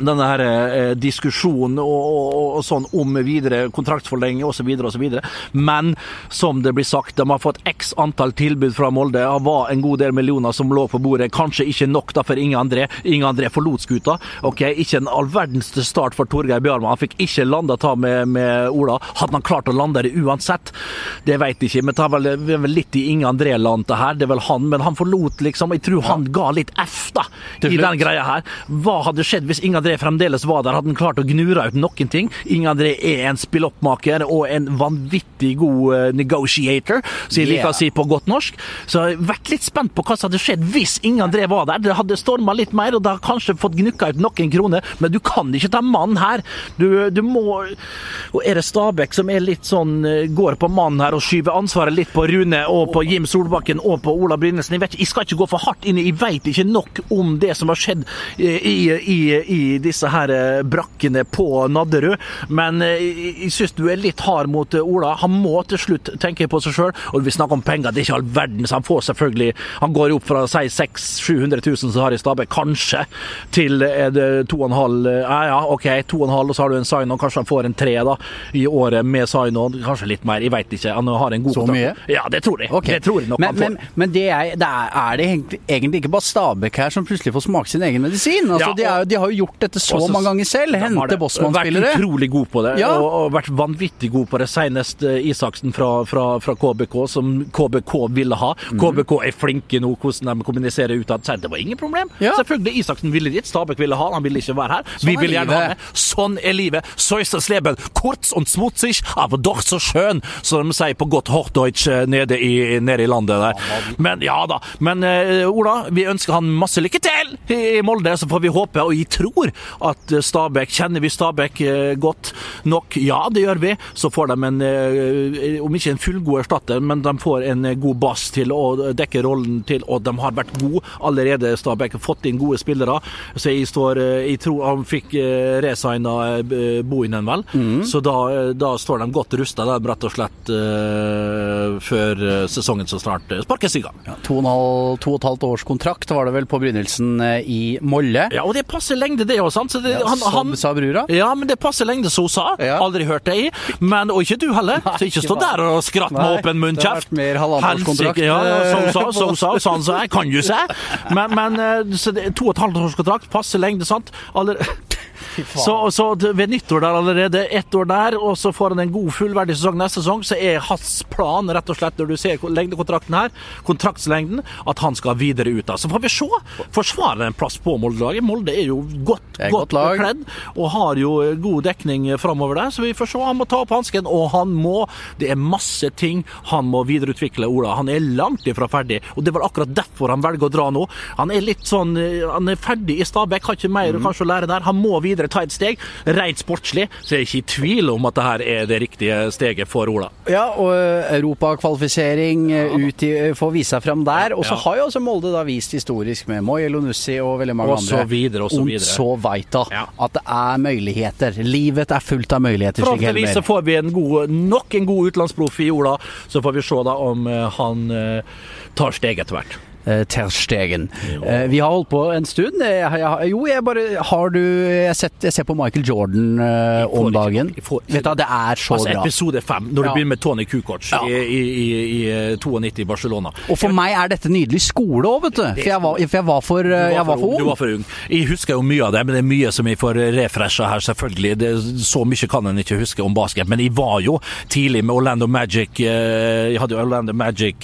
denne her eh, diskusjonen og, og, og sånn om videre kontraktsforlenging osv. osv. Men som det blir sagt, de har fått x antall tilbud fra Molde. Det var en god del millioner som lå på bordet. Kanskje ikke nok da for Inge André. Inge André forlot skuta. Ok, Ikke en all verdens start for Torgeir Bjarmann. Han fikk ikke landa ta med, med Ola. Hadde han klart å lande det uansett? Det vet jeg ikke. Men det er vel, vel litt i Inge André-land det her. Det er vel han, men han forlot liksom Jeg tror han ga litt F da, i den greia her. Hva hadde skjedd hvis Inge André fremdeles var der? Hadde han klart å gnure ut noen ting? Inge André er en spilloppmaker og en vanvittig god eh, negotiator, som jeg liker Yeah. å si på godt norsk. Så jeg har vært litt spent på hva som hadde skjedd hvis Inge André var der. Det hadde storma litt mer, og det har kanskje fått gnukka ut noen kroner, men du kan ikke ta mannen her. Du, du må Og er det Stabæk som er litt sånn eh, går på mannen her og skyver ansvaret litt på Rune og på Jim Solbakken og på Ola Brynesen? Jeg, vet jeg skal ikke gå for hardt inn i Jeg vet ikke nok om det som har skjedd i, i, i, i disse her eh, brakkene på Nadderud, men eh, jeg, jeg syns du er litt hard mot eh, Ola. Han må til slutt tenke på seg sjøl, og vi snakker om penger, det er ikke all verden, så han får selvfølgelig Han går opp fra si 600 000-700 000 som har i Stabæk, kanskje, til er det 2,5 eh, Ja ja, OK, 2,5, og så har du en sign-on, kanskje han får en 3 da, i året med sign-on, kanskje litt mer, jeg veit ikke. Han har en god Så mye? Ja, det tror jeg. Okay. Det tror jeg nok men, han får. men, men det er, det er, er det egentlig- ikke bare Stabæk her som plutselig får smake sin egen medisin? Altså, Ja, de, er, de har jo gjort dette så Også- mange ganger selv. Hente. Bossmann-spillere. Vært utrolig god på det, Ja. og, og vært vanvittig god på det. Senest eh, Isaksen fra, fra, fra KBK, som KBK ville ha. Mm. KBK er flinke nå hvordan de kommuniserer utad. Det var ingen problem. Ja. Selvfølgelig, Isaksen ville dit, Stabæk ville ha han, ville ikke være her. Vi er vil gjerne ha med. Sånn er livet. So ist das Leben. Kurz und smutzig, aber doch so schön, som de sier på godt Hochdeutsch eh, nede i, nede i landet der. Men ja da. Men uh, Ola, vi ønsker han masse lykke til i Molde, så får vi håpe, og jeg tror at Stabæk Kjenner vi Stabæk eh, godt nok? Ja, det gjør vi. Så får de en, eh, om ikke en fullgod erstatter, men de får en eh, god bass til å dekke rollen til, og de har vært gode allerede, Stabæk. har Fått inn gode spillere. Så jeg står Jeg tror han fikk resigna Bohinen, vel. Så da, da står de godt rusta, rett og slett, før sesongen så snart sparkes i gang. To og, halv, to og et halvt års kontrakt var det vel på Brynildsen eh, i Molle. Ja, og det passer lengde, det er òg, sant. Det, han, han, Sa brura? ja, men det passer lengde, som hun sa. Ja. Aldri hørt det i. Men, og ikke du heller. Så ikke stå der og skratt med åpen munn, det har vært mer halvannenårskontrakt. Ja, ja, som hun sa, som hun sa, sånn sa jeg, kan jo se. Men, men eh, så det, to og et halvt års kontrakt, passe lengde, sant. Aller, så, så ved nyttår der allerede, ett år der, og så får han en god fullverdig sesong neste sesong, så er hans plan, rett og slett, når du ser lengdekontrakten her, kontraktslengden, at han skal videre ut da. Så får vi se. Forsvarer en plass på Molde-laget. Molde er jo godt, Godt, godt lag. bekledd, og har jo god dekning framover der, så vi får se. Han må ta opp hansken, og han må Det er masse ting han må videreutvikle, Ola. Han er langt ifra ferdig, og det var akkurat derfor han velger å dra nå. Han er litt sånn eh, Han er ferdig i Stabæk, har ikke mer kanskje å lære der. Han må videre ta et steg. Rent sportslig så er jeg ikke i tvil om at det her er det riktige steget for Ola. Ja, og eh, europakvalifisering ja, ut i, eh, får vise seg fram der. Og så Ja. har jo også Molde da vist historisk med Moi Elunussi og veldig mange Og så videre, og så videre. Så da Ja. At det er muligheter. Livet er fullt av muligheter, Forhåpentligvis så får vi en god, nok en god utenlandsproff i Ola, så får vi se da om eh, han eh, tar steg etter hvert. Eh, Ter Eh, vi har holdt på en stund. Eh, Jeg, jeg, jo, jeg bare Har du Jeg, sett, jeg ser på Michael Jordan eh, om ikke- dagen. får Vet du, det er så Altså bra. Episode fem, når du Ja. begynner med Tony Kukoc Ja. i, i, i, i eh, 92 i Barcelona. Og for meg er dette nydelig skole òg, vet du. For jeg var, for var for, Du var ung, for Du var for ung. Jeg husker jo mye av det, men det er mye som jeg får refresha her, selvfølgelig. Det, så mye kan en ikke huske om basket. Men jeg var jo tidlig med Orlando Magic. Jeg hadde jo Orlando Magic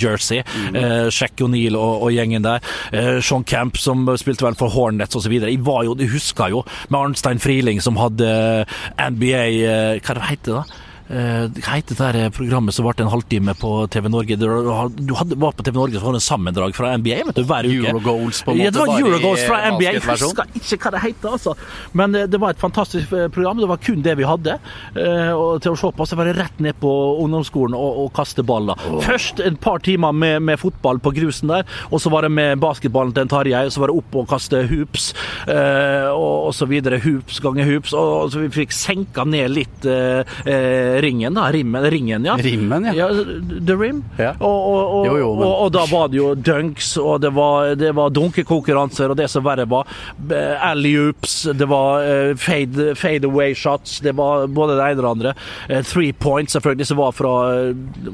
jersey. Mm. Shaq O'Neill og, og gjengen der. Eh, Sean Camp som spilte vel for Hornets osv. Jeg var jo, jeg husker jo med Arnstein Friling som hadde NBA eh, Hva heter det da? Eh, Hva heter det der programmet som varte en halvtime på TV Norge? Du hadde, var på TV Norge som hadde en sammendrag fra NBA vet du, hver uke. Eurogoals, på en Ja, det måte, var Eurogoals fra NBA. Jeg husker ikke hva det heter, altså. Men eh, det var et fantastisk eh, program. Det var kun det vi hadde eh, og til å se på. Så var det rett ned på ungdomsskolen og, og kaste baller. Først et par timer med, med fotball på grusen der, og så var det med basketballen til en Tarjei, og så var det opp og kaste hoops, eh, og, og så videre. Hoops ganger hoops. Og, og så vi fikk senka ned litt eh, eh, ringen, da. Rimmen, ringen, ja. Rimmen, ja. ja. The Rim. Ja. Og, og, og, Jo, jo, men- og, da var det jo dunks, og det var, det var dunkekonkurranser, og det som verre var alley-oops, det var eh, fade, fade away shots, det var både det ene og det andre. Eh, three points, selvfølgelig, som var fra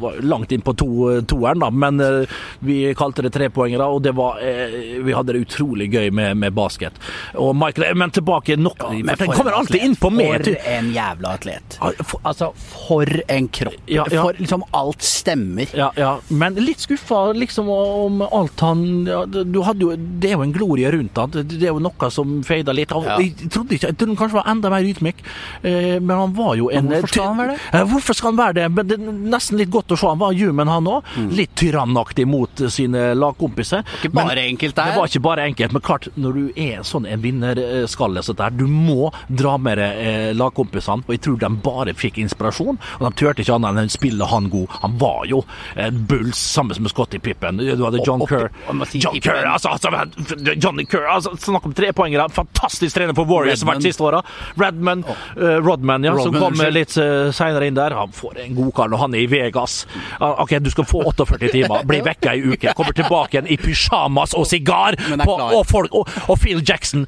var langt inn på to, toeren, da, men eh, vi kalte det trepoengere, og det var Vi hadde det utrolig gøy med, med basket. Og Michael, men tilbake nok, Men for den kommer alltid inn på mer. For en jævla atlet. For- Altså, for en kropp. Ja, ja. For liksom alt stemmer. Ja, ja, men litt skuffa liksom om alt han ja, du hadde jo, Det er jo en glorie rundt han. Det det er jo noe som feida litt. av. Jeg trodde ikke, jeg trodde han kanskje var enda mer ydmyk, eh, men han var jo en hvorfor skal han være det? Hvorfor skal han være det? Men det er nesten litt godt å se. Han var human, han òg. Litt tyrannaktig mot sine lagkompiser. Mm. Ikke bare enkelt der. Det var ikke bare enkelt, men klart, når du er sånn en vinnerskalle så det der, du må dra med deg eh, lagkompisene. Og jeg tror de bare fikk inspirasjon, og de turte ikke annet enn å spille han god. Han var jo eh, Bulls samme som Scottie Pippen. Du hadde John Kerr. John Kerr, altså, altså Johnny Kerr, altså, snakk om trepoengere. Fantastisk trener for Warriors som har vært Redman. siste åra. Redman, uh, Rodman, ja, som Rodman, kom unnskyld. litt uh, seinere inn der. Han får en god kar når han er i Vegas. Uh, OK, du skal få 48 timer, bli vekka ei uke, kommer tilbake igjen i pysjamas og sigar, på, og, folk, og, og Phil Jackson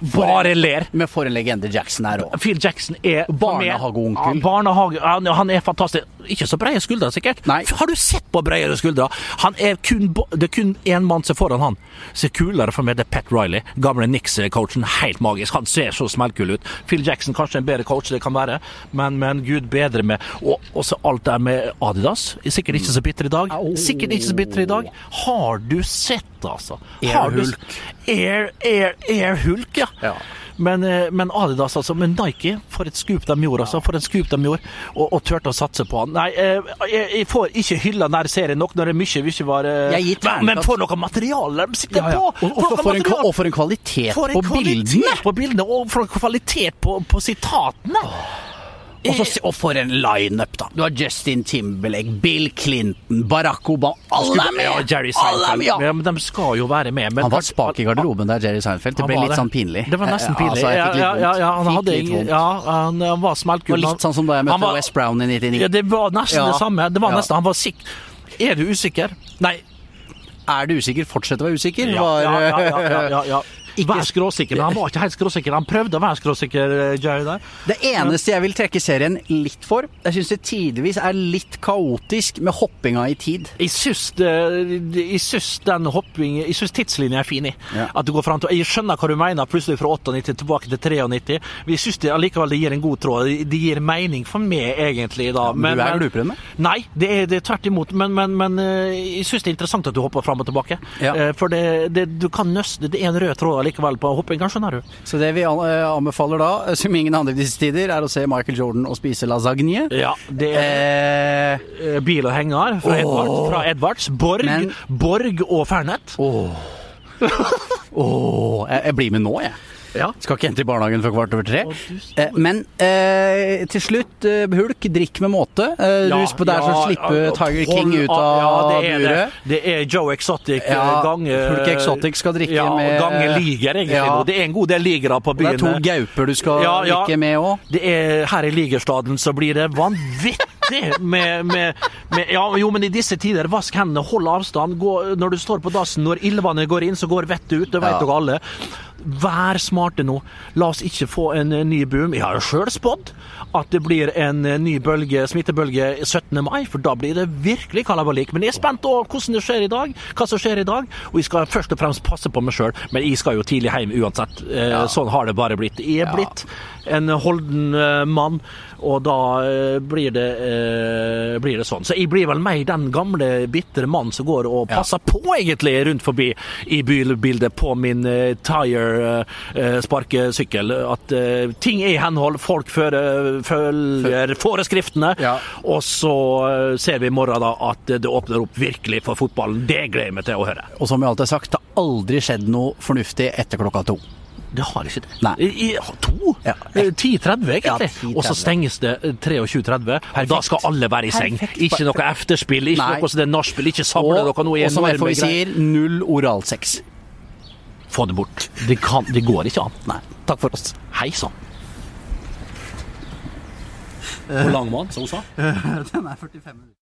bare ler. Men for en legende Jackson er òg. Phil Jackson er Barnehageonkel. Barnehage, han, han er fantastisk. Ikke så breie skuldre, sikkert. Nei. Har du sett på bredere skuldre? Han er kun, det er kun én mann som er foran han. Ser kulere for meg, det er Pat Riley. Gamle Nix-coachen. Helt magisk. Han ser så smellkul ut. Phil Jackson kanskje en bedre coach, det kan være, men, men gud bedre med Og også alt der med Adidas. Sikkert ikke så bitter i dag. Sikkert ikke så bitter i dag. Har du sett, altså? Air Hulk. Air, Air, Air Hulk, ja. Ja. Men, eh, men Adidas, altså. Men Nike, for et skup de gjorde, altså. For et skup de gjorde. Og, og turte å satse på han. Nei, eh, jeg, jeg får ikke hylla denne serien nok når det er mye vi ikke var eh, Jeg gir men, men for noe materiale de sitter Ja, ja. på! Og, og, for en, og for en kvalitet For en på kvalitet bildene! på bildene, og for en kvalitet på, på sitatene! Og, så, og for en lineup, da. Du har Justin Timberlake, Bill Clinton, Barack Obama Alle er med! Ja, Jerry er Seinfeld. ja. Ja, men de skal jo være med. Men Han var spak i garderoben der, Jerry Seinfeld. Det ble litt sånn pinlig. Det var nesten pinlig. Altså, ja, ja, ja, han hadde han, han var smeltgul. litt sånn som da jeg møtte var- West Brown i 99. Ja, det var nesten det samme. Det var nesten, Han var sikk... Er du usikker? Nei. Er du usikker? Fortsett å være usikker. Ja, var, ja, ja, ja, ja, ja. Ikke- Vær skråsikker. Men han var ikke helt skråsikker. Han prøvde å være skråsikker, eh, Jerry der. Det eneste jeg vil trekke serien litt for, jeg syns det tidvis er litt kaotisk med hoppinga i tid. Jeg syns, den hopping Jeg syns tidslinja er fin i. Ja. At du går frem til Jeg skjønner hva du mener, plutselig fra 98 tilbake til 93. Men jeg syns det allikevel det gir en god tråd. Det gir mening for meg, egentlig. da. men du er glupere enn meg? Nei, det er, det er tvert imot. Men, men, men eh, jeg syns det er interessant at du hopper fram og tilbake. Ja. Eh, For det, det, du kan nøste Det er en rød tråd allikevel på hoppinga, skjønner du. Så det vi eh, anbefaler da, som ingen andre i disse tider, er å se Michael Jordan og spise lasagne. Ja, det er Eh, eh, bil og henger fra, Åh. Edvards, fra Edvards. Borg, Men- Borg og Fernet. Åh, Åh, jeg, jeg blir med nå, jeg. Ja. Skal ikke hente i barnehagen før kvart over tre. Eh, men eh, til slutt, eh, Hulk, drikk med måte. Eh, Ja, Husk på der så ja, slipper ja, Tiger King ut av ja, det buret. Det. det er Joe Exotic eh, Ja, gange Hulk Exotic skal drikke ja, med- Gange liger, egentlig. Det er en god del ligere på byen. det er to gauper du skal drikke med òg. Er her i Ligerstaden så blir det vanvittig med, med, med Ja, jo, men i disse tider, vask hendene, hold avstand. Gå, når du står på dassen, når ildvannet går inn, så går vettet ut. Det vet dere alle. Vær smarte nå. La oss ikke få en eh, ny boom. Jeg har jo sjøl spådd at det blir en eh, ny bølge, smittebølge 17. mai, for da blir det virkelig kalabalik. Men jeg er spent på hvordan det skjer i dag, hva som skjer i dag. Og jeg skal først og fremst passe på meg sjøl, men jeg skal jo tidlig hjem uansett. Ja. Sånn har det bare blitt. Jeg er blitt en holden eh, mann, og da eh, blir, det, eh, blir det sånn. Så jeg blir vel mer den gamle, bitre mannen som går og passer på egentlig rundt forbi i bybildet på min eh, tire-sparkesykkel. At eh, ting er i henhold, folk fører, følger foreskriftene. Ja. Og så eh, ser vi i morgen da at det åpner opp virkelig for fotballen. Det gleder jeg meg til å høre. Og som jeg alltid har sagt, det har aldri skjedd noe fornuftig etter klokka to. Det har ikke det. Nei. I, to? Ja. Eh, 10.30 egentlig. Ja, 10.30. og så stenges det eh, 23.30. Da skal alle være i seng. Perfekt. Ikke noe efterspill, ikke Nei. noe sånn nachspiel, ikke samle dere noe. og som FHI sier, null oralsex. Få det bort. Det, kan, det går ikke an. Nei. Takk for oss. Hei sann. Hvor lang var den, som hun sa? Den er 45 minutter.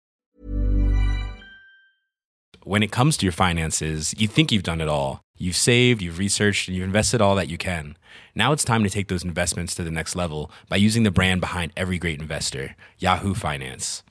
when it comes to your finances, you think you've done it all. You've saved, you've researched, and you've invested all that you can. Now it's time to take those investments to the next level by using the brand behind every great investor, Yahoo Finance.